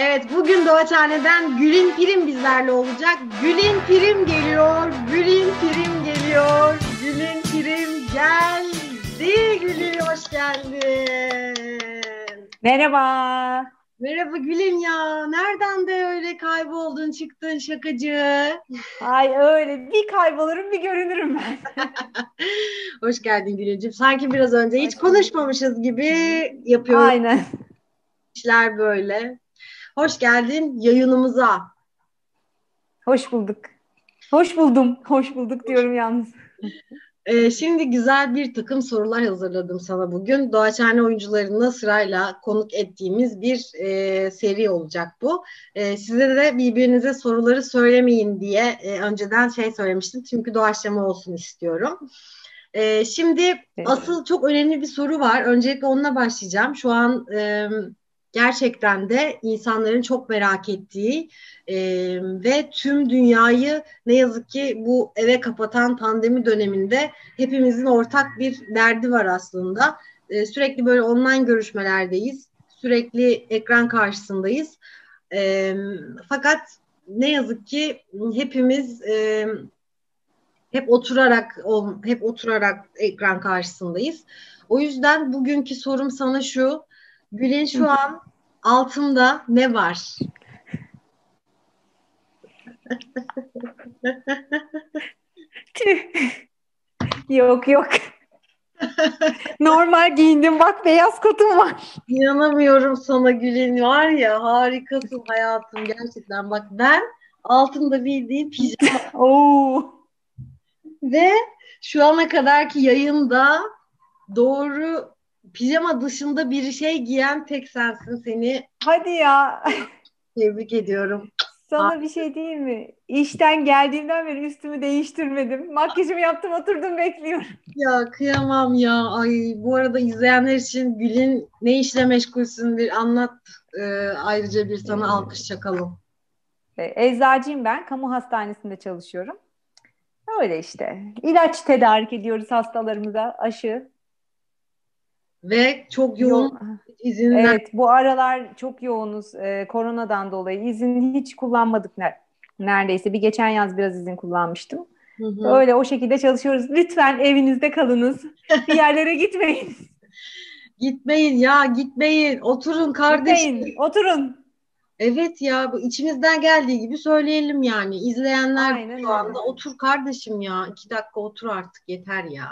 Evet bugün Doğaçhane'den Gül'in Prim bizlerle olacak. Gül'in Prim geliyor, Gül'in Prim geliyor, Gül'in Prim geldi. Gül'ün hoş geldin. Merhaba. Merhaba Gül'ün ya. Nereden de öyle kayboldun çıktın şakacı. Ay öyle bir kaybolurum bir görünürüm ben. hoş geldin Gül'üncüm. Sanki biraz önce hiç konuşmamışız gibi yapıyoruz. Aynen. İşler böyle. Hoş geldin yayınımıza. Hoş bulduk. Hoş buldum. Hoş bulduk diyorum yalnız. Ee, şimdi güzel bir takım sorular hazırladım sana bugün. Doğaçhane oyuncularını sırayla konuk ettiğimiz bir e, seri olacak bu. E, size de birbirinize soruları söylemeyin diye e, önceden şey söylemiştim. Çünkü doğaçlama olsun istiyorum. E, şimdi evet. asıl çok önemli bir soru var. Öncelikle onunla başlayacağım. Şu an... E, gerçekten de insanların çok merak ettiği e, ve tüm dünyayı ne yazık ki bu eve kapatan pandemi döneminde hepimizin ortak bir derdi var aslında. E, sürekli böyle online görüşmelerdeyiz. Sürekli ekran karşısındayız. E, fakat ne yazık ki hepimiz e, hep oturarak hep oturarak ekran karşısındayız. O yüzden bugünkü sorum sana şu. Gül'ün şu an altında ne var? yok yok. Normal giyindim bak beyaz kotum var. İnanamıyorum sana Gül'ün var ya harikasın hayatım gerçekten bak ben altında bildiğim pijama. Oo. Ve şu ana kadarki yayında doğru pijama dışında bir şey giyen tek sensin seni. Hadi ya. Tebrik ediyorum. Sana bir şey değil mi? İşten geldiğimden beri üstümü değiştirmedim. Makyajımı yaptım oturdum bekliyorum. Ya kıyamam ya. Ay bu arada izleyenler için Gül'ün ne işle meşgulsün bir anlat. Ee, ayrıca bir sana alkış çakalım. E, eczacıyım ben. Kamu hastanesinde çalışıyorum. Öyle işte. İlaç tedarik ediyoruz hastalarımıza. Aşı, ve çok yoğun izinler. Evet bu aralar çok yoğunuz e, koronadan dolayı izin hiç kullanmadık neredeyse bir geçen yaz biraz izin kullanmıştım. Hı hı. Öyle o şekilde çalışıyoruz. Lütfen evinizde kalınız. Bir yerlere gitmeyin. gitmeyin ya gitmeyin. Oturun kardeşim. Gitmeyin, oturun. Evet ya bu içimizden geldiği gibi söyleyelim yani. İzleyenler Aynen şu anda öyle. otur kardeşim ya. iki dakika otur artık yeter ya.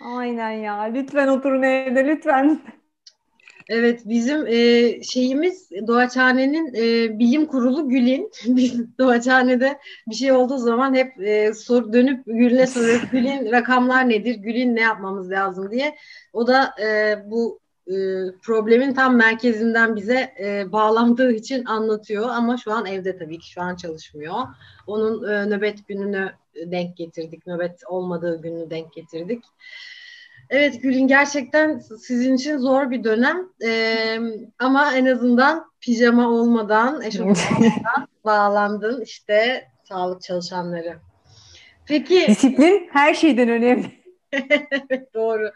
Aynen ya. Lütfen oturun evde lütfen. Evet bizim e, şeyimiz Doğaçhane'nin e, bilim kurulu Gül'in. Doğaçhane'de bir şey olduğu zaman hep e, sor, dönüp Gül'e soruyoruz. Gül'in rakamlar nedir? Gül'in ne yapmamız lazım diye. O da e, bu e, problemin tam merkezinden bize e, bağlandığı için anlatıyor. Ama şu an evde tabii ki şu an çalışmıyor. Onun e, nöbet gününü denk getirdik. Nöbet olmadığı günü denk getirdik. Evet Gül'ün gerçekten sizin için zor bir dönem. Ee, ama en azından pijama olmadan, eşofman olmadan bağlandın işte sağlık çalışanları. Peki. Disiplin her şeyden önemli. doğru.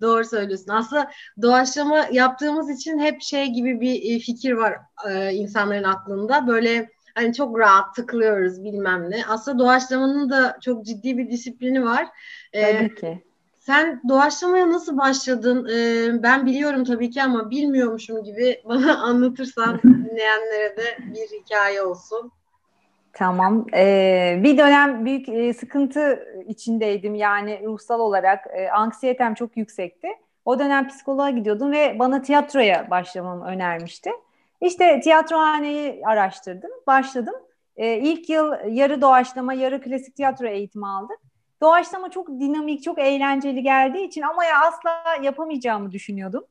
Doğru söylüyorsun. Aslında doğaçlama yaptığımız için hep şey gibi bir e, fikir var e, insanların aklında. Böyle hani çok rahat tıklıyoruz bilmem ne. Aslında doğaçlamanın da çok ciddi bir disiplini var. Ee, tabii ki. Sen doğaçlamaya nasıl başladın? Ee, ben biliyorum tabii ki ama bilmiyormuşum gibi bana anlatırsan dinleyenlere de bir hikaye olsun. Tamam. Ee, bir dönem büyük e, sıkıntı içindeydim. Yani ruhsal olarak e, anksiyetem çok yüksekti. O dönem psikoloğa gidiyordum ve bana tiyatroya başlamamı önermişti. İşte tiyatrohaneyi araştırdım, başladım. Ee, ilk yıl yarı doğaçlama, yarı klasik tiyatro eğitimi aldık. Doğaçlama çok dinamik, çok eğlenceli geldiği için ama ya asla yapamayacağımı düşünüyordum.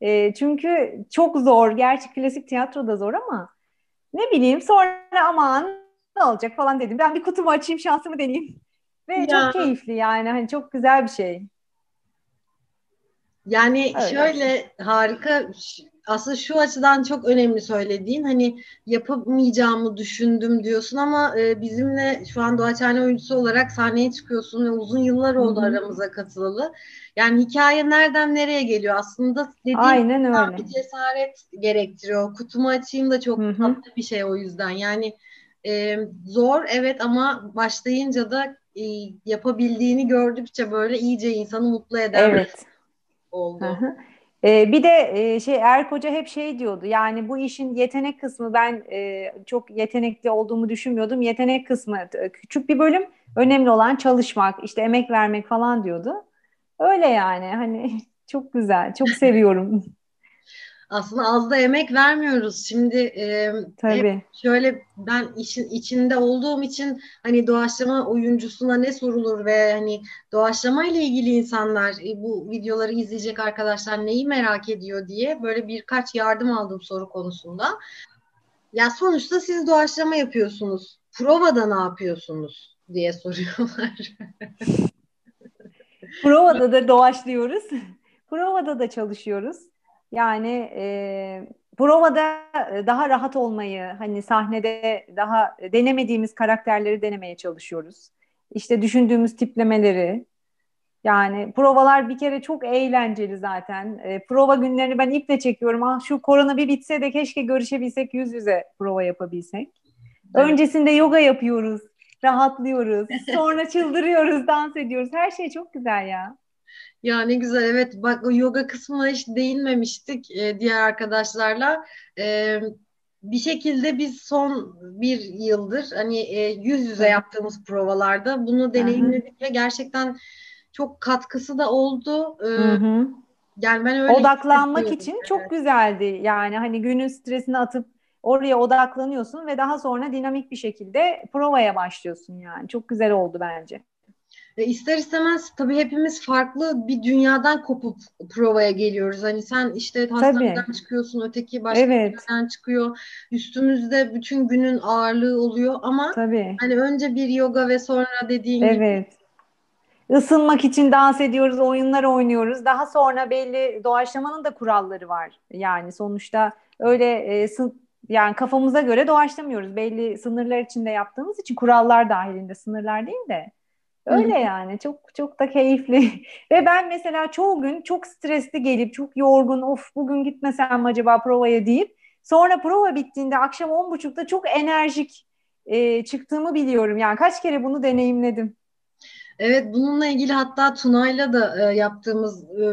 E, çünkü çok zor. Gerçi klasik tiyatro da zor ama ne bileyim sonra aman ne olacak falan dedim. Ben bir kutumu açayım şansımı deneyeyim. Ve ya. çok keyifli yani hani çok güzel bir şey. Yani Öyle. şöyle harika aslında şu açıdan çok önemli söylediğin hani yapamayacağımı düşündüm diyorsun ama e, bizimle şu an Doğaçhane oyuncusu olarak sahneye çıkıyorsun ve uzun yıllar oldu Hı-hı. aramıza katılalı. Yani hikaye nereden nereye geliyor aslında dediğim Aynen öyle. bir cesaret gerektiriyor. Kutumu açayım da çok Hı-hı. tatlı bir şey o yüzden. Yani e, zor evet ama başlayınca da e, yapabildiğini gördükçe böyle iyice insanı mutlu eden evet. oldu. Hı-hı. Ee, bir de e, şey Erk Hoca hep şey diyordu yani bu işin yetenek kısmı ben e, çok yetenekli olduğumu düşünmüyordum. Yetenek kısmı küçük bir bölüm önemli olan çalışmak işte emek vermek falan diyordu. Öyle yani hani çok güzel çok seviyorum. Aslında az da emek vermiyoruz. Şimdi e, Tabii. şöyle ben işin içinde olduğum için hani doğaçlama oyuncusuna ne sorulur ve hani doğaçlama ile ilgili insanlar e, bu videoları izleyecek arkadaşlar neyi merak ediyor diye böyle birkaç yardım aldım soru konusunda. Ya sonuçta siz doğaçlama yapıyorsunuz. Provada ne yapıyorsunuz diye soruyorlar. Provada da doğaçlıyoruz. Provada da çalışıyoruz. Yani e, provada daha rahat olmayı, hani sahnede daha denemediğimiz karakterleri denemeye çalışıyoruz. İşte düşündüğümüz tiplemeleri. Yani provalar bir kere çok eğlenceli zaten. E, prova günlerini ben iple çekiyorum. Ah şu korona bir bitse de keşke görüşebilsek, yüz yüze prova yapabilsek. Evet. Öncesinde yoga yapıyoruz, rahatlıyoruz. Sonra çıldırıyoruz, dans ediyoruz. Her şey çok güzel ya. Ya ne güzel evet bak o yoga kısmına hiç değinmemiştik e, diğer arkadaşlarla. E, bir şekilde biz son bir yıldır hani e, yüz yüze yaptığımız provalarda bunu deneyimledik ve gerçekten çok katkısı da oldu. E, hı hı. Yani ben öyle odaklanmak için evet. çok güzeldi. Yani hani günün stresini atıp oraya odaklanıyorsun ve daha sonra dinamik bir şekilde provaya başlıyorsun yani. Çok güzel oldu bence. Ve ister istemez tabii hepimiz farklı bir dünyadan kopup provaya geliyoruz. Hani sen işte hastaneden tabii. çıkıyorsun, öteki başka evet. yerden çıkıyor. Üstümüzde bütün günün ağırlığı oluyor ama tabii. hani önce bir yoga ve sonra dediğin evet. gibi ısınmak için dans ediyoruz, oyunlar oynuyoruz. Daha sonra belli doğaçlamanın da kuralları var. Yani sonuçta öyle e, yani kafamıza göre doğaçlamıyoruz. Belli sınırlar içinde yaptığımız için kurallar dahilinde sınırlar değil de Öyle yani çok çok da keyifli. Ve ben mesela çoğu gün çok stresli gelip çok yorgun of bugün gitmesem acaba provaya deyip sonra prova bittiğinde akşam on buçukta çok enerjik e, çıktığımı biliyorum. Yani kaç kere bunu deneyimledim. Evet bununla ilgili hatta Tuna'yla da e, yaptığımız e,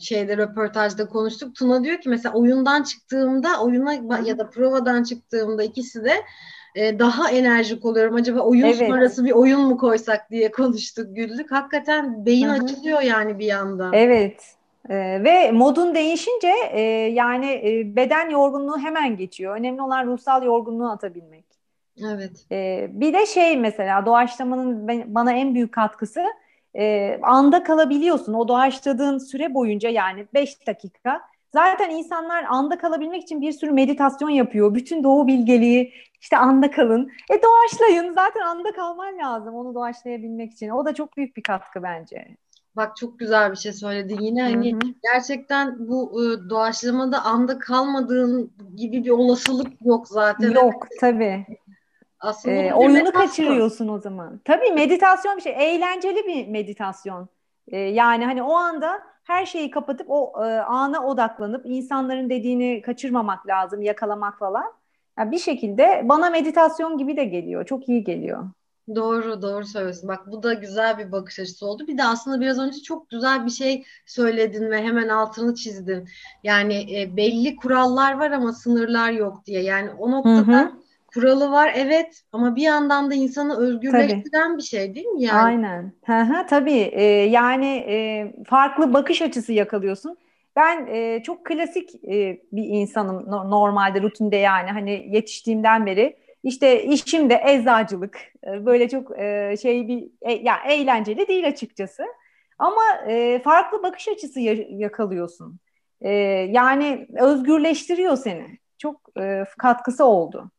şeyde röportajda konuştuk. Tuna diyor ki mesela oyundan çıktığımda oyuna ya da provadan çıktığımda ikisi de e, daha enerjik oluyorum. Acaba oyun evet. sonrası bir oyun mu koysak diye konuştuk, güldük. Hakikaten beyin Hı-hı. açılıyor yani bir yanda. Evet. Ee, ve modun değişince e, yani e, beden yorgunluğu hemen geçiyor. Önemli olan ruhsal yorgunluğu atabilmek. Evet. Ee, bir de şey mesela doğaçlamanın bana en büyük katkısı e, anda kalabiliyorsun. O doğaçladığın süre boyunca yani 5 dakika Zaten insanlar anda kalabilmek için bir sürü meditasyon yapıyor. Bütün doğu bilgeliği işte anda kalın. E doğaçlayın. Zaten anda kalman lazım onu doğaçlayabilmek için. O da çok büyük bir katkı bence. Bak çok güzel bir şey söyledin yine hani hı hı. gerçekten bu e, doğaçlamada anda kalmadığın gibi bir olasılık yok zaten. Yok tabii. Aslında ee, oyunu kaçırıyorsun o zaman. Tabii meditasyon bir şey eğlenceli bir meditasyon. Ee, yani hani o anda her şeyi kapatıp o e, ana odaklanıp insanların dediğini kaçırmamak lazım, yakalamak falan. Yani bir şekilde bana meditasyon gibi de geliyor. Çok iyi geliyor. Doğru, doğru söylüyorsun. Bak bu da güzel bir bakış açısı oldu. Bir de aslında biraz önce çok güzel bir şey söyledin ve hemen altını çizdin. Yani e, belli kurallar var ama sınırlar yok diye. Yani o noktada hı hı kuralı var evet ama bir yandan da insanı özgürleştiren tabii. bir şey değil mi yani? Aynen. Hı hı, tabii ee, yani e, farklı bakış açısı yakalıyorsun. Ben e, çok klasik e, bir insanım no, normalde rutinde yani hani yetiştiğimden beri işte işim de eczacılık e, böyle çok e, şey bir e, ya eğlenceli değil açıkçası ama e, farklı bakış açısı yakalıyorsun. E, yani özgürleştiriyor seni. Çok e, katkısı oldu.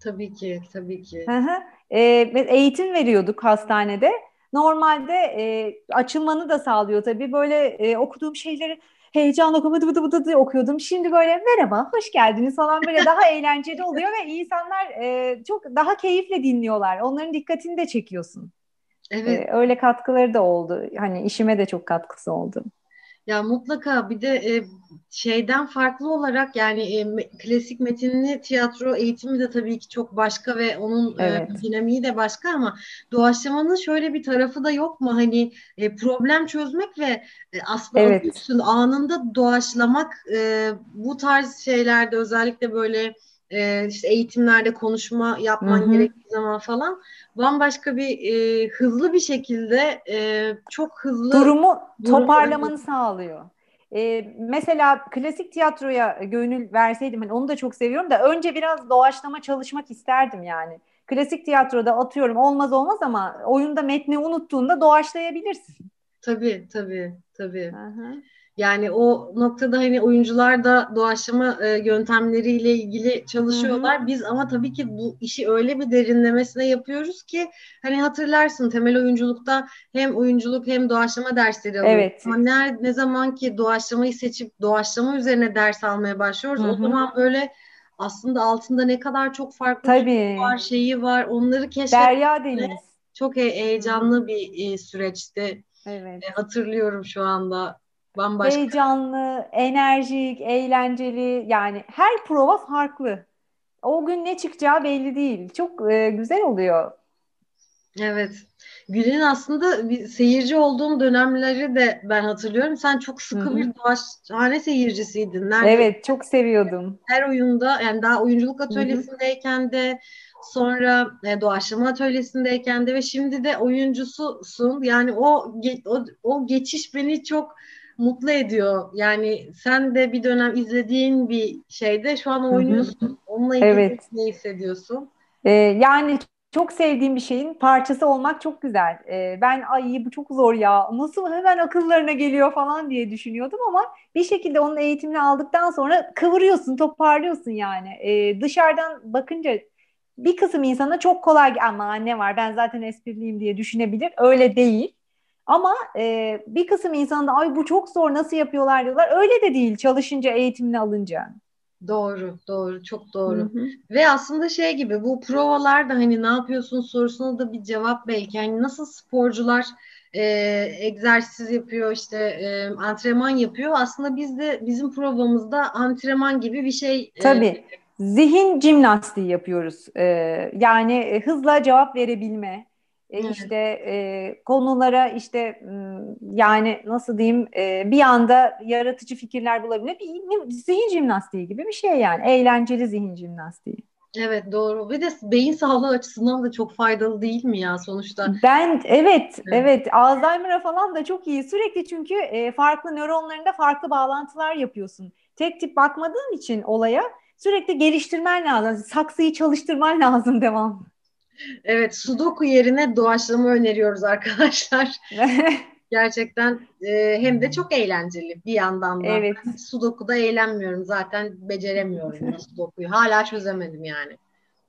Tabii ki, tabii ki. Hı hı. E, eğitim veriyorduk hastanede. Normalde e, açılmanı da sağlıyor tabii. Böyle e, okuduğum şeyleri heyecanla bıdı bıdı bıdı okuyordum. Şimdi böyle merhaba, hoş geldiniz falan böyle daha eğlenceli oluyor ve insanlar e, çok daha keyifle dinliyorlar. Onların dikkatini de çekiyorsun. Evet. E, öyle katkıları da oldu. Hani işime de çok katkısı oldu. Ya mutlaka bir de e, şeyden farklı olarak yani e, klasik metinli tiyatro eğitimi de tabii ki çok başka ve onun e, evet. e, dinamiği de başka ama doğaçlamanın şöyle bir tarafı da yok mu? Hani e, problem çözmek ve e, aslında evet. anında doğaçlamak e, bu tarz şeylerde özellikle böyle e, işte eğitimlerde konuşma yapman Hı-hı. gerektiği zaman falan bambaşka bir e, hızlı bir şekilde e, çok hızlı durumu toparlamanı durum, sağlıyor. E, mesela klasik tiyatroya gönül verseydim hani onu da çok seviyorum da önce biraz doğaçlama çalışmak isterdim yani. Klasik tiyatroda atıyorum olmaz olmaz ama oyunda metni unuttuğunda doğaçlayabilirsin. Tabii tabii tabii. Hı-hı. Yani o noktada hani oyuncular da doğaçlama e, yöntemleriyle ilgili çalışıyorlar. Hı hı. Biz ama tabii ki bu işi öyle bir derinlemesine yapıyoruz ki hani hatırlarsın temel oyunculukta hem oyunculuk hem doğaçlama dersleri alıyoruz. Evet. Ama ne, ne zaman ki doğaçlamayı seçip doğaçlama üzerine ders almaya başlıyoruz hı hı. o zaman böyle aslında altında ne kadar çok farklı Tabii. var, şeyi var. Onları keşfetmek Derya Deniz. Çok heyecanlı bir e, süreçti. Evet. E, hatırlıyorum şu anda. Bambaşka. Heyecanlı, enerjik, eğlenceli yani her prova farklı. O gün ne çıkacağı belli değil. Çok e, güzel oluyor. Evet. Gül'ün aslında bir seyirci olduğum dönemleri de ben hatırlıyorum. Sen çok sıkı Hı-hı. bir doğaçhane seyircisiydin. Nerede? Evet, çok seviyordum. Her oyunda yani daha oyunculuk atölyesindeyken de sonra e, doğaçlama atölyesindeyken de ve şimdi de oyuncususun. Yani o o, o geçiş beni çok mutlu ediyor. Yani sen de bir dönem izlediğin bir şeyde şu an oynuyorsun. Onunla ilgili evet. ne hissediyorsun? Ee, yani çok sevdiğim bir şeyin parçası olmak çok güzel. Ee, ben ay bu çok zor ya nasıl hemen akıllarına geliyor falan diye düşünüyordum ama bir şekilde onun eğitimini aldıktan sonra kıvırıyorsun, toparlıyorsun yani. Ee, dışarıdan bakınca bir kısım insana çok kolay ama ne var ben zaten espriliyim diye düşünebilir. Öyle değil. Ama e, bir kısım insan da ay bu çok zor nasıl yapıyorlar diyorlar. Öyle de değil çalışınca eğitimini alınca. Doğru, doğru, çok doğru. Hı hı. Ve aslında şey gibi bu provalar da hani ne yapıyorsun sorusuna da bir cevap belki. Yani nasıl sporcular e, egzersiz yapıyor işte e, antrenman yapıyor. Aslında biz de bizim provamızda antrenman gibi bir şey. E, Tabii. E, Zihin jimnastiği yapıyoruz. Ee, yani hızla cevap verebilme, e, işte e, konulara işte yani nasıl diyeyim e, bir anda yaratıcı fikirler bulabilme bir zihin jimnastiği gibi bir şey yani eğlenceli zihin jimnastiği. Evet doğru. Bir de beyin sağlığı açısından da çok faydalı değil mi ya sonuçta? Ben evet evet, evet. Alzheimer'a falan da çok iyi. Sürekli çünkü e, farklı nöronlarında farklı bağlantılar yapıyorsun. Tek tip bakmadığın için olaya sürekli geliştirmen lazım. Saksıyı çalıştırman lazım devam. Evet, sudoku yerine doğaçlama öneriyoruz arkadaşlar. Gerçekten e, hem de çok eğlenceli bir yandan da. Evet. Sudoku'da eğlenmiyorum zaten beceremiyorum sudokuyu. Hala çözemedim yani.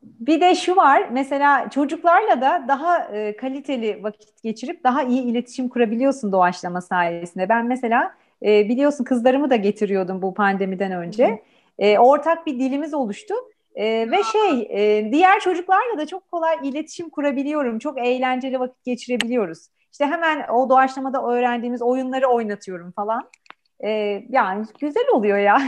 Bir de şu var mesela çocuklarla da daha e, kaliteli vakit geçirip daha iyi iletişim kurabiliyorsun doğaçlama sayesinde. Ben mesela e, biliyorsun kızlarımı da getiriyordum bu pandemiden önce. E, ortak bir dilimiz oluştu. E, ve şey e, diğer çocuklarla da çok kolay iletişim kurabiliyorum. Çok eğlenceli vakit geçirebiliyoruz. İşte hemen o doğaçlamada öğrendiğimiz oyunları oynatıyorum falan. E, yani güzel oluyor ya.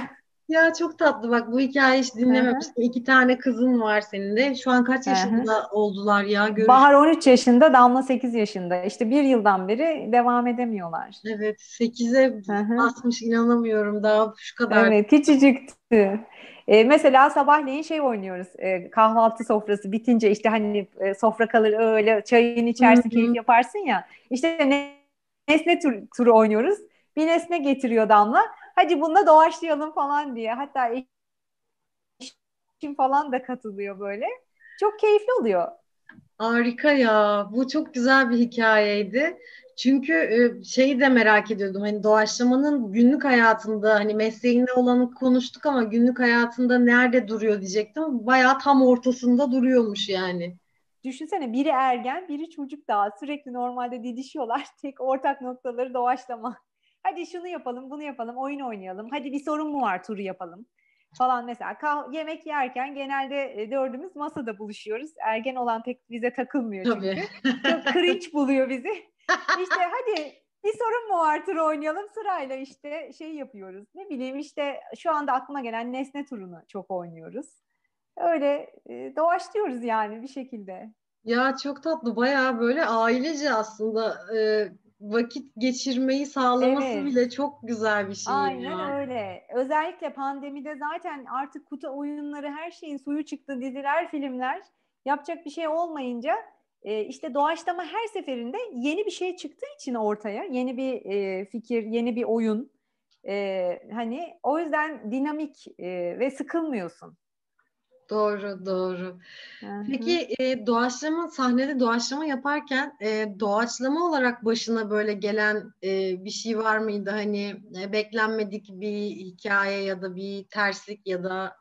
Ya çok tatlı bak bu hikayeyi hiç dinlememiştim. Hı-hı. İki tane kızın var senin de. Şu an kaç yaşında Hı-hı. oldular ya? Görüş... Bahar 13 yaşında, Damla 8 yaşında. İşte bir yıldan beri devam edemiyorlar. Evet 8'e basmış inanamıyorum daha şu kadar. Evet küçücüktü. E, mesela sabahleyin şey oynuyoruz. E, kahvaltı sofrası bitince işte hani e, sofra kalır öyle çayın içersin keyif yaparsın ya. İşte nesne tur, turu oynuyoruz. Bir nesne getiriyor Damla. Hadi bununla doğaçlayalım falan diye. Hatta eşim falan da katılıyor böyle. Çok keyifli oluyor. Harika ya. Bu çok güzel bir hikayeydi. Çünkü e, şeyi de merak ediyordum. Hani doğaçlamanın günlük hayatında hani mesleğinde olanı konuştuk ama günlük hayatında nerede duruyor diyecektim. Bayağı tam ortasında duruyormuş yani. Düşünsene biri ergen, biri çocuk daha sürekli normalde didişiyorlar. Tek ortak noktaları doğaçlama. Hadi şunu yapalım, bunu yapalım, oyun oynayalım. Hadi bir sorun mu var turu yapalım falan mesela kah- yemek yerken genelde e, dördümüz masada buluşuyoruz. Ergen olan pek bize takılmıyor çünkü. Tabii. Çok cringe buluyor bizi. İşte hadi bir sorun mu var tur oynayalım sırayla işte şey yapıyoruz. Ne bileyim işte şu anda aklıma gelen nesne turunu çok oynuyoruz. Öyle e, doğaçlıyoruz yani bir şekilde. Ya çok tatlı bayağı böyle ailece aslında e, vakit geçirmeyi sağlaması evet. bile çok güzel bir şey. Aynen ya. öyle. Özellikle pandemide zaten artık kutu oyunları her şeyin suyu çıktı diziler filmler yapacak bir şey olmayınca e, işte doğaçlama her seferinde yeni bir şey çıktığı için ortaya yeni bir e, fikir yeni bir oyun e, hani o yüzden dinamik e, ve sıkılmıyorsun. Doğru, doğru. Hı-hı. Peki e, doğaçlama sahnede doğaçlama yaparken e, doğaçlama olarak başına böyle gelen e, bir şey var mıydı? Hani e, beklenmedik bir hikaye ya da bir terslik ya da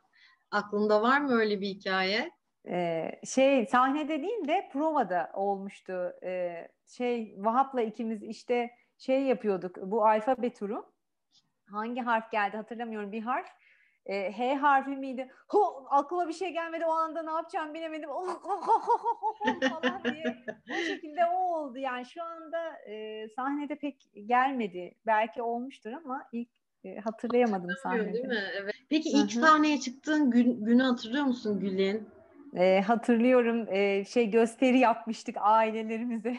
aklında var mı öyle bir hikaye? Ee, şey sahnede değil de provada olmuştu. Ee, şey Vahap'la ikimiz işte şey yapıyorduk bu alfabe turu. Hangi harf geldi hatırlamıyorum bir harf e, H harfi miydi? Ho, aklıma bir şey gelmedi o anda ne yapacağım bilemedim. falan diye. O şekilde o oldu. Yani şu anda e, sahnede pek gelmedi. Belki olmuştur ama ilk e, hatırlayamadım sahnede. Değil mi? Evet. Peki ilk Hı-hı. sahneye çıktığın gün, günü hatırlıyor musun Gül'in? E, hatırlıyorum. E, şey gösteri yapmıştık ailelerimize.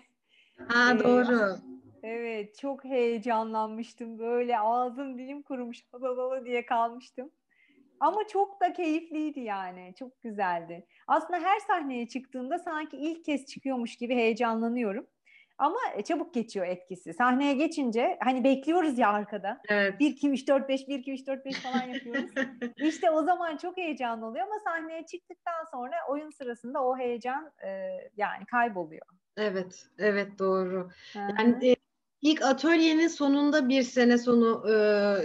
Ha e, doğru. Evet çok heyecanlanmıştım böyle ağzım dilim kurumuş baba diye kalmıştım. Ama çok da keyifliydi yani. Çok güzeldi. Aslında her sahneye çıktığımda sanki ilk kez çıkıyormuş gibi heyecanlanıyorum. Ama çabuk geçiyor etkisi. Sahneye geçince hani bekliyoruz ya arkada. Evet. 1 2 3 4 5 1 2 3 4 5 falan yapıyoruz. İşte o zaman çok heyecanlı oluyor ama sahneye çıktıktan sonra oyun sırasında o heyecan e, yani kayboluyor. Evet, evet doğru. Hı-hı. Yani e, İlk atölyenin sonunda bir sene sonu e,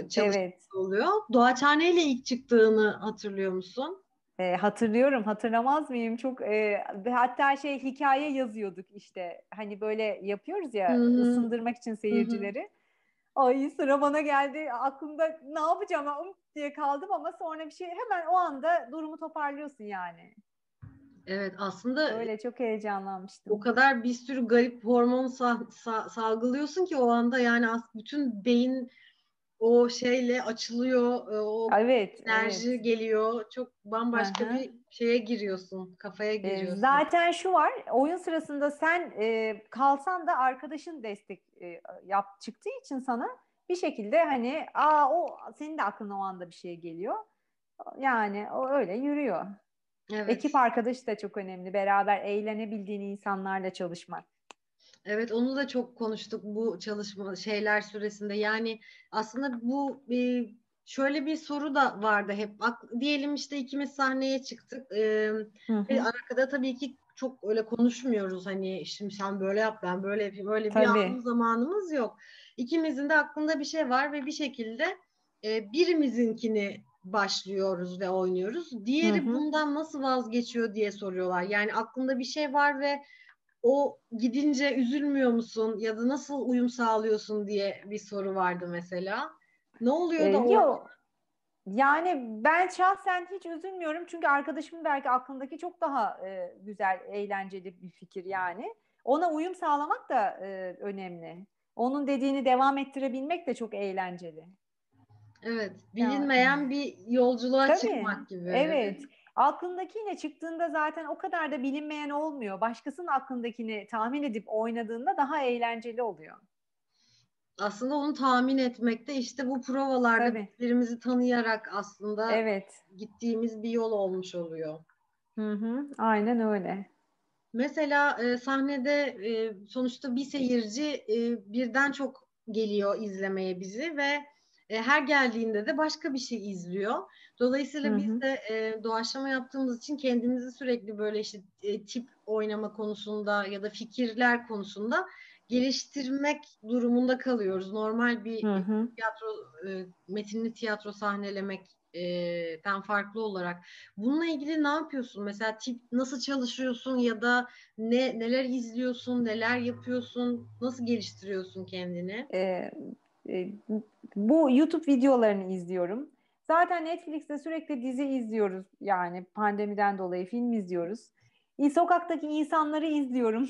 çalışması evet. oluyor. Doğaçhane ile ilk çıktığını hatırlıyor musun? E, hatırlıyorum, hatırlamaz mıyım? Çok e, hatta şey hikaye yazıyorduk işte. Hani böyle yapıyoruz ya Hı-hı. ısındırmak için seyircileri. Hı-hı. Ay sıra bana geldi. Aklımda ne yapacağım diye kaldım ama sonra bir şey hemen o anda durumu toparlıyorsun yani. Evet aslında öyle çok heyecanlanmıştım. O kadar bir sürü garip hormon sa- sa- salgılıyorsun ki o anda yani bütün beyin o şeyle açılıyor. E, o evet, enerji evet. geliyor. Çok bambaşka Aha. bir şeye giriyorsun. Kafaya e, giriyorsun. Zaten şu var. Oyun sırasında sen e, kalsan da arkadaşın destek e, yap çıktığı için sana bir şekilde hani aa o senin de aklına o anda bir şey geliyor. Yani o öyle yürüyor. Evet. Ekip arkadaşı da çok önemli. Beraber eğlenebildiğin insanlarla çalışmak. Evet onu da çok konuştuk bu çalışma şeyler süresinde. Yani aslında bu e, şöyle bir soru da vardı hep. Diyelim işte ikimiz sahneye çıktık. E, ve arkada tabii ki çok öyle konuşmuyoruz. Hani şimdi sen böyle yap ben böyle yapayım. Öyle bir anın zamanımız yok. İkimizin de aklında bir şey var ve bir şekilde e, birimizinkini başlıyoruz ve oynuyoruz. Diğeri hı hı. bundan nasıl vazgeçiyor diye soruyorlar. Yani aklında bir şey var ve o gidince üzülmüyor musun ya da nasıl uyum sağlıyorsun diye bir soru vardı mesela. Ne oluyor da ee, o? Yok. Yani ben şahsen hiç üzülmüyorum çünkü arkadaşımın belki aklındaki çok daha e, güzel, eğlenceli bir fikir yani. Ona uyum sağlamak da e, önemli. Onun dediğini devam ettirebilmek de çok eğlenceli. Evet, bilinmeyen yani. bir yolculuğa Tabii, çıkmak gibi. Evet. Aklındakiyle çıktığında zaten o kadar da bilinmeyen olmuyor. Başkasının aklındakini tahmin edip oynadığında daha eğlenceli oluyor. Aslında onu tahmin etmekte işte bu provalarda Tabii. birbirimizi tanıyarak aslında evet. gittiğimiz bir yol olmuş oluyor. Hı hı, aynen öyle. Mesela e, sahnede e, sonuçta bir seyirci e, birden çok geliyor izlemeye bizi ve e, her geldiğinde de başka bir şey izliyor. Dolayısıyla Hı-hı. biz de e, doğaçlama yaptığımız için kendimizi sürekli böyle işte e, tip oynama konusunda ya da fikirler konusunda geliştirmek durumunda kalıyoruz. Normal bir Hı-hı. tiyatro e, metinli tiyatro sahnelemek den farklı olarak. Bununla ilgili ne yapıyorsun? Mesela tip nasıl çalışıyorsun ya da ne neler izliyorsun, neler yapıyorsun, nasıl geliştiriyorsun kendini? E, bu YouTube videolarını izliyorum. Zaten Netflix'te sürekli dizi izliyoruz yani pandemiden dolayı film izliyoruz. Sokaktaki insanları izliyorum.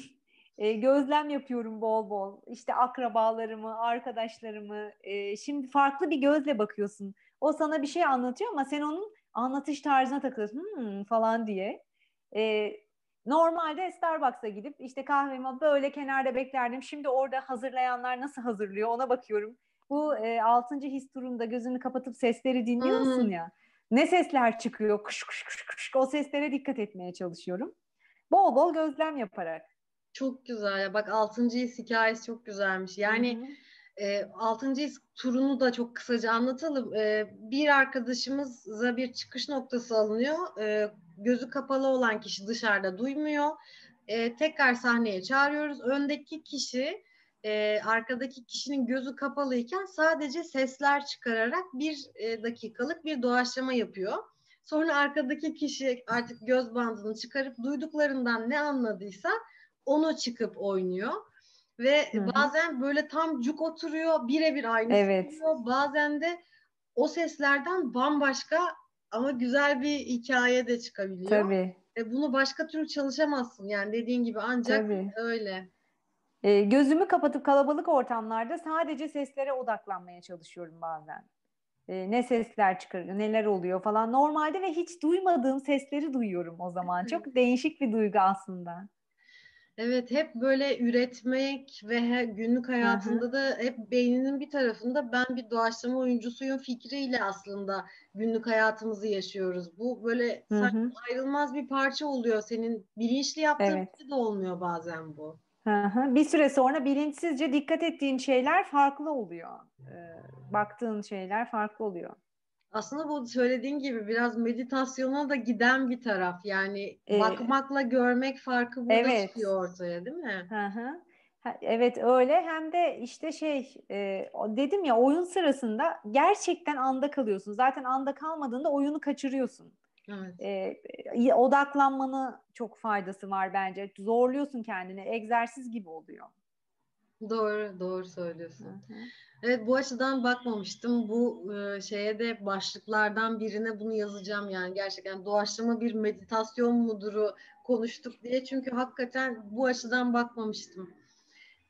E, gözlem yapıyorum bol bol. İşte akrabalarımı, arkadaşlarımı. E, şimdi farklı bir gözle bakıyorsun. O sana bir şey anlatıyor ama sen onun anlatış tarzına takılıyorsun hmm, falan diye. E, normalde Starbucks'a gidip işte kahvemi böyle kenarda beklerdim. Şimdi orada hazırlayanlar nasıl hazırlıyor ona bakıyorum. Bu e, 6. his turunda gözünü kapatıp sesleri dinliyorsun hmm. ya. Ne sesler çıkıyor? Kış kış kış kış. O seslere dikkat etmeye çalışıyorum. Bol bol gözlem yaparak. Çok güzel ya. Bak 6. his hikayesi çok güzelmiş. Yani e, 6. his turunu da çok kısaca anlatalım. E, bir arkadaşımıza bir çıkış noktası alınıyor. E, gözü kapalı olan kişi dışarıda duymuyor. E, tekrar sahneye çağırıyoruz. Öndeki kişi e, arkadaki kişinin gözü kapalıyken sadece sesler çıkararak bir e, dakikalık bir doğaçlama yapıyor. Sonra arkadaki kişi artık göz bandını çıkarıp duyduklarından ne anladıysa onu çıkıp oynuyor. Ve Hı-hı. bazen böyle tam cuk oturuyor, birebir aynı evet. Oluyor. Bazen de o seslerden bambaşka ama güzel bir hikaye de çıkabiliyor. Tabii. E bunu başka türlü çalışamazsın yani dediğin gibi ancak Tabii. öyle. E, gözümü kapatıp kalabalık ortamlarda sadece seslere odaklanmaya çalışıyorum bazen. E, ne sesler çıkarıyor, neler oluyor falan. Normalde ve hiç duymadığım sesleri duyuyorum o zaman. Çok değişik bir duygu aslında. Evet hep böyle üretmek ve günlük hayatında Hı-hı. da hep beyninin bir tarafında ben bir doğaçlama oyuncusuyum fikriyle aslında günlük hayatımızı yaşıyoruz. Bu böyle ayrılmaz bir parça oluyor. Senin bilinçli yaptığın evet. şey de olmuyor bazen bu. Hı-hı. Bir süre sonra bilinçsizce dikkat ettiğin şeyler farklı oluyor. Ee, baktığın şeyler farklı oluyor. Aslında bu söylediğin gibi biraz meditasyona da giden bir taraf. Yani ee, bakmakla görmek farkı burada evet. çıkıyor ortaya değil mi? Hı hı. Evet öyle hem de işte şey e, dedim ya oyun sırasında gerçekten anda kalıyorsun. Zaten anda kalmadığında oyunu kaçırıyorsun. Evet. E, odaklanmanı çok faydası var bence. Zorluyorsun kendini. Egzersiz gibi oluyor. Doğru, doğru söylüyorsun. Hı hı. Evet bu açıdan bakmamıştım. Bu e, şeye de başlıklardan birine bunu yazacağım yani gerçekten doğaçlama bir meditasyon muduru konuştuk diye. Çünkü hakikaten bu açıdan bakmamıştım.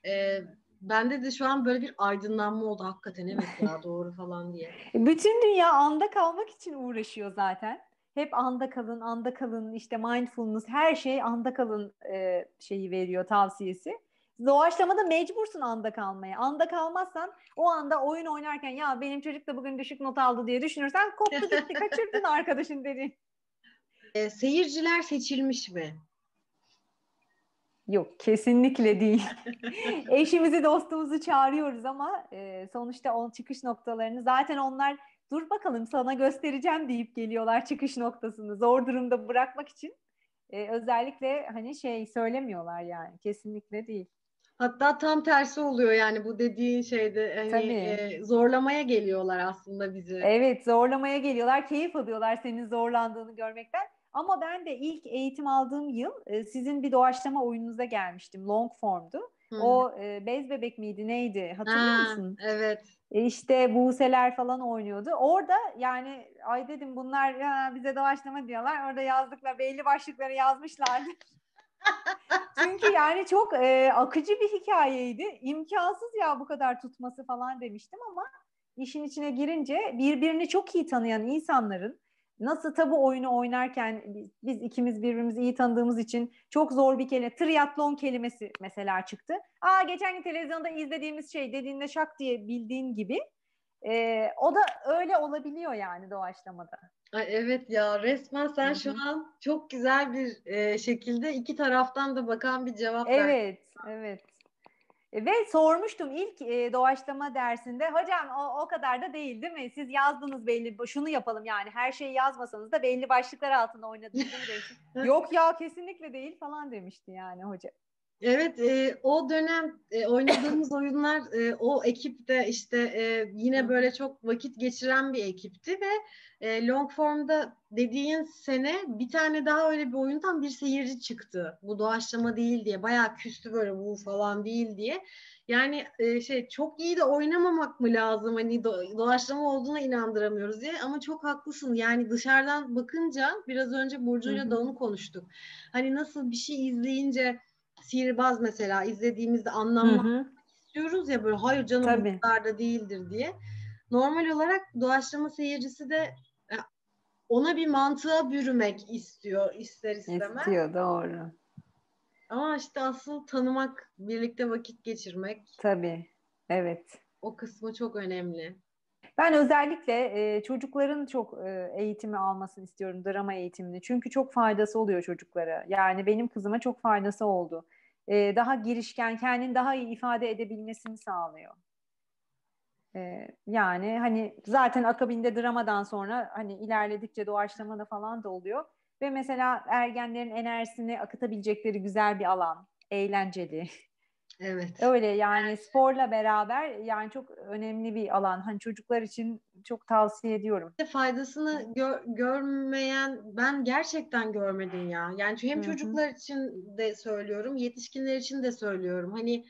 E, bende de şu an böyle bir aydınlanma oldu hakikaten evet ya doğru falan diye. Bütün dünya anda kalmak için uğraşıyor zaten. Hep anda kalın, anda kalın, işte mindfulness her şey anda kalın e, şeyi veriyor tavsiyesi. Doğaçlamada mecbursun anda kalmaya. Anda kalmazsan o anda oyun oynarken ya benim çocuk da bugün düşük not aldı diye düşünürsen koptu gitti kaçırdın arkadaşın dedi. E, seyirciler seçilmiş mi? Yok kesinlikle değil. Eşimizi dostumuzu çağırıyoruz ama e, sonuçta o çıkış noktalarını zaten onlar dur bakalım sana göstereceğim deyip geliyorlar çıkış noktasını zor durumda bırakmak için. E, özellikle hani şey söylemiyorlar yani kesinlikle değil. Hatta tam tersi oluyor yani bu dediğin şeyde hani e, zorlamaya geliyorlar aslında bizi. Evet zorlamaya geliyorlar. Keyif alıyorlar senin zorlandığını görmekten. Ama ben de ilk eğitim aldığım yıl e, sizin bir doğaçlama oyununuza gelmiştim. Long formdu. Hmm. O e, bez bebek miydi neydi hatırlıyor ha, musun? Evet. E, işte Buse'ler falan oynuyordu. Orada yani ay dedim bunlar bize doğaçlama diyorlar. Orada yazdıklar belli başlıkları yazmışlardı. Çünkü yani çok e, akıcı bir hikayeydi. İmkansız ya bu kadar tutması falan demiştim ama işin içine girince birbirini çok iyi tanıyan insanların nasıl tabu oyunu oynarken biz, ikimiz birbirimizi iyi tanıdığımız için çok zor bir kelime. Triatlon kelimesi mesela çıktı. Aa geçen gün televizyonda izlediğimiz şey dediğinde şak diye bildiğin gibi. E, o da öyle olabiliyor yani doğaçlamada. Ay evet ya resmen sen Hı-hı. şu an çok güzel bir e, şekilde iki taraftan da bakan bir cevap verdin. Evet, evet. E, ve sormuştum ilk e, doğaçlama dersinde hocam o, o kadar da değil değil mi? Siz yazdınız belli şunu yapalım yani her şeyi yazmasanız da belli başlıklar altında oynadınız? Yok ya kesinlikle değil falan demişti yani hoca. Evet, e, o dönem e, oynadığımız oyunlar e, o ekipte işte e, yine böyle çok vakit geçiren bir ekipti ve e, long formda dediğin sene bir tane daha öyle bir oyundan bir seyirci çıktı. Bu doğaçlama değil diye bayağı küstü böyle bu falan değil diye. Yani e, şey çok iyi de oynamamak mı lazım hani do, doğaçlama olduğuna inandıramıyoruz diye ama çok haklısın. Yani dışarıdan bakınca biraz önce Burcu'yla da onu konuştuk. Hani nasıl bir şey izleyince sihirbaz mesela izlediğimizde anlamak istiyoruz ya böyle hayır canım Tabii. bu kadar da değildir diye. Normal olarak doğaçlama seyircisi de e, ona bir mantığa bürümek istiyor ister istemez. İstiyor doğru. Ama işte asıl tanımak, birlikte vakit geçirmek. Tabii, evet. O kısmı çok önemli. Ben özellikle e, çocukların çok e, eğitimi almasını istiyorum, drama eğitimini. Çünkü çok faydası oluyor çocuklara. Yani benim kızıma çok faydası oldu. E, daha girişken, kendini daha iyi ifade edebilmesini sağlıyor. E, yani hani zaten akabinde dramadan sonra hani ilerledikçe doğaçlama da falan da oluyor. Ve mesela ergenlerin enerjisini akıtabilecekleri güzel bir alan, eğlenceli. Evet. Öyle yani sporla beraber yani çok önemli bir alan. Hani çocuklar için çok tavsiye ediyorum. Faydasını gör, görmeyen ben gerçekten görmedim ya. Yani hem Hı-hı. çocuklar için de söylüyorum, yetişkinler için de söylüyorum. Hani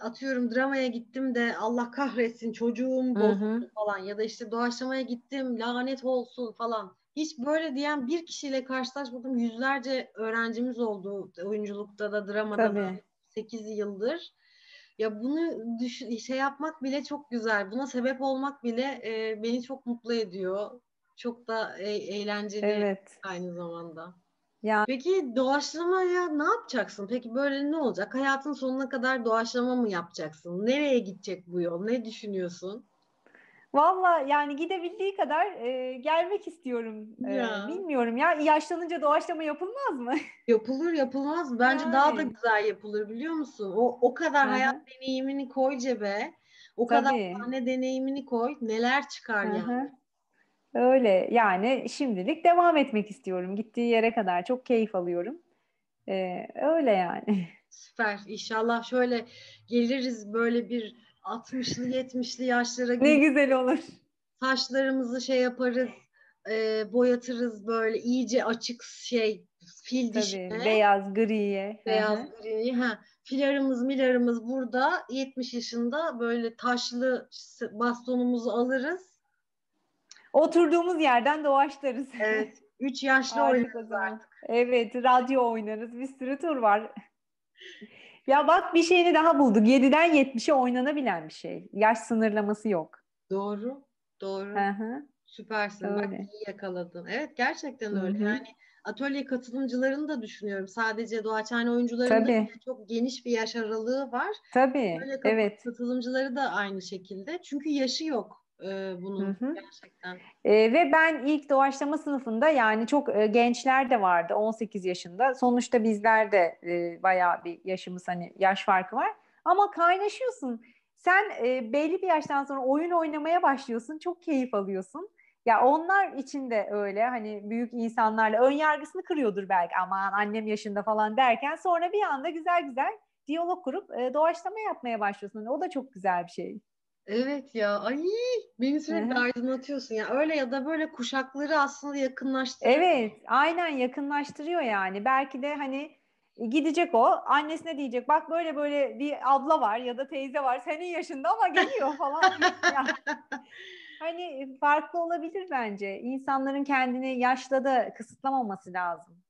atıyorum dramaya gittim de Allah kahretsin çocuğum bozuldu falan ya da işte doğaçlamaya gittim lanet olsun falan. Hiç böyle diyen bir kişiyle karşılaşmadım. Yüzlerce öğrencimiz oldu oyunculukta da dramada Tabii. da 8 yıldır. Ya bunu düşün, şey yapmak bile çok güzel. Buna sebep olmak bile e, beni çok mutlu ediyor. Çok da e, eğlenceli evet. aynı zamanda. Ya. Peki doğaçlamaya ne yapacaksın? Peki böyle ne olacak? Hayatın sonuna kadar doğaçlama mı yapacaksın? Nereye gidecek bu yol? Ne düşünüyorsun? Valla yani gidebildiği kadar e, gelmek istiyorum. E, ya. bilmiyorum ya yaşlanınca doğaçlama yapılmaz mı? Yapılır yapılmaz. Bence yani. daha da güzel yapılır biliyor musun? O o kadar Hı-hı. hayat deneyimini koy cebe. O Tabii. kadar sahne deneyimini koy. Neler çıkar Hı-hı. yani. Öyle yani şimdilik devam etmek istiyorum. Gittiği yere kadar çok keyif alıyorum. Ee, öyle yani. Süper. İnşallah şöyle geliriz böyle bir 60'lı 70'li yaşlara Ne güzel olur. Saçlarımızı şey yaparız, e, boyatırız böyle iyice açık şey fil Tabii, dişine. Beyaz griye. Beyaz Hı-hı. griye. Ha, filarımız milarımız burada 70 yaşında böyle taşlı bastonumuzu alırız. Oturduğumuz yerden doğaçlarız. Evet. Üç yaşlı oynarız artık. Evet. Radyo oynarız. Bir sürü tur var. Ya bak bir şeyini daha bulduk. 7'den 70'e oynanabilen bir şey. Yaş sınırlaması yok. Doğru. Doğru. Hı-hı. Süpersin. Öyle. Bak iyi yakaladın. Evet gerçekten öyle. Hı-hı. Yani atölye katılımcılarını da düşünüyorum. Sadece doğaçhane oyuncularının da çok geniş bir yaş aralığı var. Tabii. Atölye evet. katılımcıları da aynı şekilde. Çünkü yaşı yok e, hı hı. gerçekten. E, ve ben ilk doğaçlama sınıfında yani çok e, gençler de vardı 18 yaşında. Sonuçta bizler de e, bayağı bir yaşımız hani yaş farkı var. Ama kaynaşıyorsun. Sen e, belli bir yaştan sonra oyun oynamaya başlıyorsun. Çok keyif alıyorsun. Ya onlar için de öyle hani büyük insanlarla ön yargısını kırıyordur belki aman annem yaşında falan derken sonra bir anda güzel güzel diyalog kurup e, doğaçlama yapmaya başlıyorsun. O da çok güzel bir şey. Evet ya. Ay beni sürekli aydınlatıyorsun ya. Öyle ya da böyle kuşakları aslında yakınlaştırıyor. Evet, aynen yakınlaştırıyor yani. Belki de hani gidecek o annesine diyecek bak böyle böyle bir abla var ya da teyze var senin yaşında ama geliyor falan. hani farklı olabilir bence. İnsanların kendini yaşta da kısıtlamaması lazım.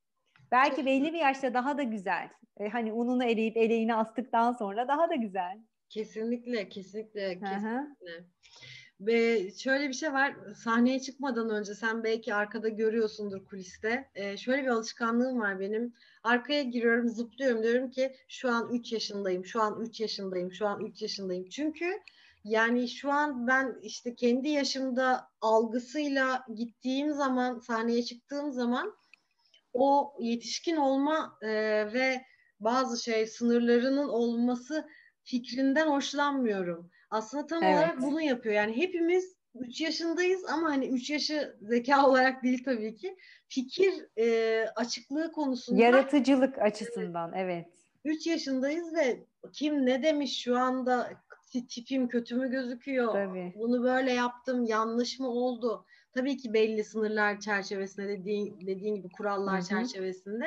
Belki belli bir yaşta daha da güzel. E, hani ununu eleyip eleğini astıktan sonra daha da güzel. Kesinlikle, kesinlikle, kesinlikle. Ve şöyle bir şey var, sahneye çıkmadan önce sen belki arkada görüyorsundur kuliste. Ee, şöyle bir alışkanlığım var benim. Arkaya giriyorum, zıplıyorum diyorum ki şu an 3 yaşındayım, şu an 3 yaşındayım, şu an 3 yaşındayım. Çünkü yani şu an ben işte kendi yaşımda algısıyla gittiğim zaman, sahneye çıktığım zaman o yetişkin olma e, ve bazı şey sınırlarının olması fikrinden hoşlanmıyorum. Aslında tam evet. olarak bunu yapıyor. Yani hepimiz 3 yaşındayız ama hani 3 yaşı zeka olarak değil tabii ki. Fikir e, açıklığı konusunda. Yaratıcılık açısından evet. 3 yaşındayız ve kim ne demiş şu anda tipim kötü mü gözüküyor? Tabii. Bunu böyle yaptım yanlış mı oldu? Tabii ki belli sınırlar çerçevesinde dediğin, dediğin gibi kurallar Hı hı. çerçevesinde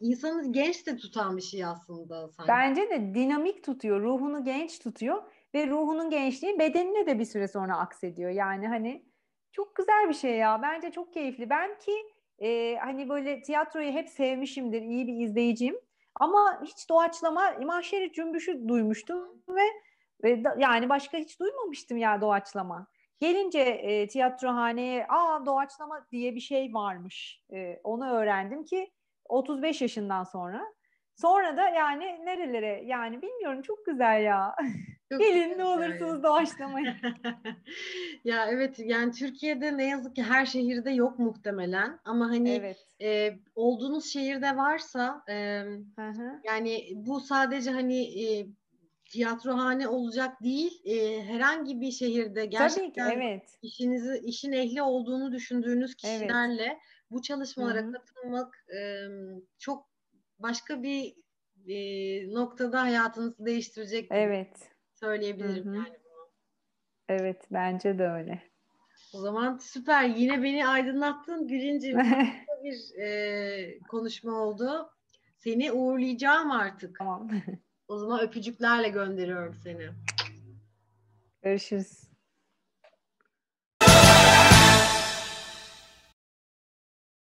insanı genç de tutan bir şey aslında sanki. Bence de dinamik tutuyor, ruhunu genç tutuyor ve ruhunun gençliği bedenine de bir süre sonra aksediyor. Yani hani çok güzel bir şey ya. Bence çok keyifli. Ben ki e, hani böyle tiyatroyu hep sevmişimdir, iyi bir izleyiciyim. Ama hiç doğaçlama mahşeri cümbüşü duymuştum ve, ve da- yani başka hiç duymamıştım ya doğaçlama. Gelince e, tiyatrohaneye, aa doğaçlama diye bir şey varmış. E, onu öğrendim ki 35 yaşından sonra. Sonra da yani nerelere yani bilmiyorum çok güzel ya. Çok Gelin ne olursunuz hikaye. doğaçlamayın. Ya evet yani Türkiye'de ne yazık ki her şehirde yok muhtemelen ama hani Evet. e, olduğunuz şehirde varsa e, Hı hı. yani bu sadece hani e, tiyatrohane olacak değil e, herhangi bir şehirde Tabii ki gerçekten evet. işinizi işin ehli olduğunu düşündüğünüz Evet. Bu çalışmalara Hı hı. katılmak e, çok başka bir e, noktada hayatınızı değiştirecek Evet. söyleyebilirim Hı hı. yani bunu. Evet bence de öyle. O zaman süper. Yine beni aydınlattın Gülincim. Harika bir e, konuşma oldu. Seni uğurlayacağım artık. Tamam. O zaman öpücüklerle gönderiyorum seni. Görüşürüz.